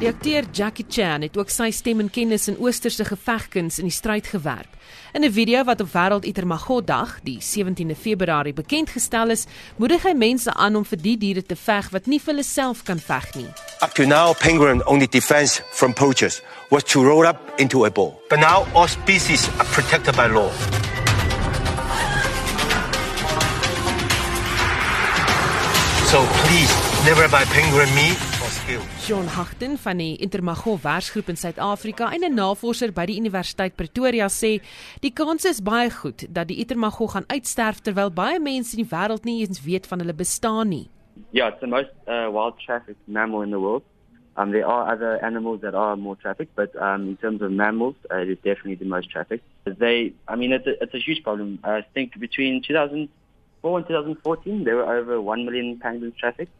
Die akteur Jackie Chan het ook sy stem en kennis in oosterse gevegkuns in die stryd gewerp. In 'n video wat op Wêreld Itermagot Dag, die 17de Februarie bekend gestel is, moedig hy mense aan om vir die diere te veg wat nie vir hulle self kan veg nie. Up to now, penguin only defense from poachers was to roll up into a ball. But now all species are protected by law. So please, never buy penguin meat skill. John Hagten van die Intermagos Wersgroep in Suid-Afrika en 'n navorser by die Universiteit Pretoria sê die kans is baie goed dat die Intermagos gaan uitsterf terwyl baie mense in die wêreld nie eens weet van hulle bestaan nie. Yeah, it's the most uh, wild trafficked mammal in the world. Um, there are other animals that are more trafficked, but um, in terms of mammals, uh, it is definitely the most trafficked. They, I mean, it's a, it's a huge problem. I think between 2004 and 2014, there were over 1 million penguins trafficked.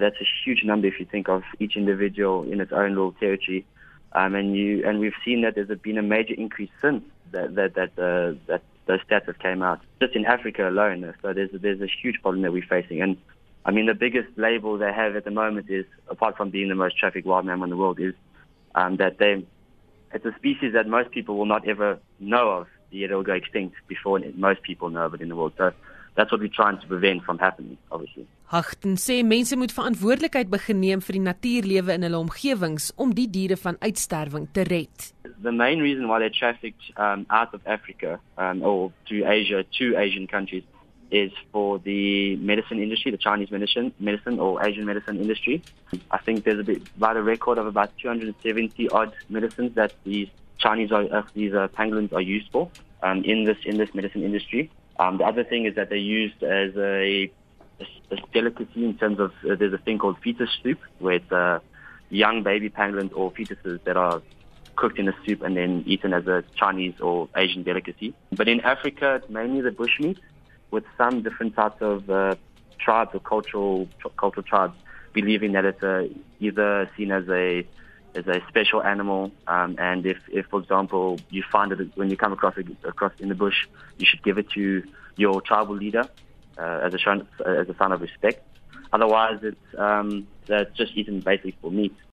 That's a huge number if you think of each individual in its own little territory. Um, and you, and we've seen that there's been a major increase since that that that, uh, that those stats have came out. Just in Africa alone, so there's there's a huge problem that we're facing. And I mean, the biggest label they have at the moment is, apart from being the most trafficked wild mammal in the world, is um, that they it's a species that most people will not ever know of. Yet it'll go extinct before most people know of it in the world. So that's what we're trying to prevent from happening, obviously. Hagten sê mense moet verantwoordelikheid begin neem vir die natuurlewe in hulle omgewings om die diere van uitsterwing te red. The main reason why they're trafficked um, out of Africa um, or to Asia, to Asian countries, is for the medicine industry, the Chinese medicine, medicine or Asian medicine industry. I think there's a bit, about a record of about 270 odd medicines that these Chinese are, uh, these uh, pangolins are used for um, in this in this medicine industry. Um, the other thing is that they're used as a, a, delicacy in terms of uh, there's a thing called fetus soup, it's uh, young baby pangolins or fetuses that are cooked in a soup and then eaten as a Chinese or Asian delicacy. But in Africa, it's mainly the bushmeat with some different types of uh, tribes or cultural cultural tribes believing that it's uh, either seen as a as a special animal, um, and if, if, for example, you find it when you come across across in the bush, you should give it to your tribal leader uh, as a as a sign of respect. Otherwise, it's um, that's just eaten basically for meat.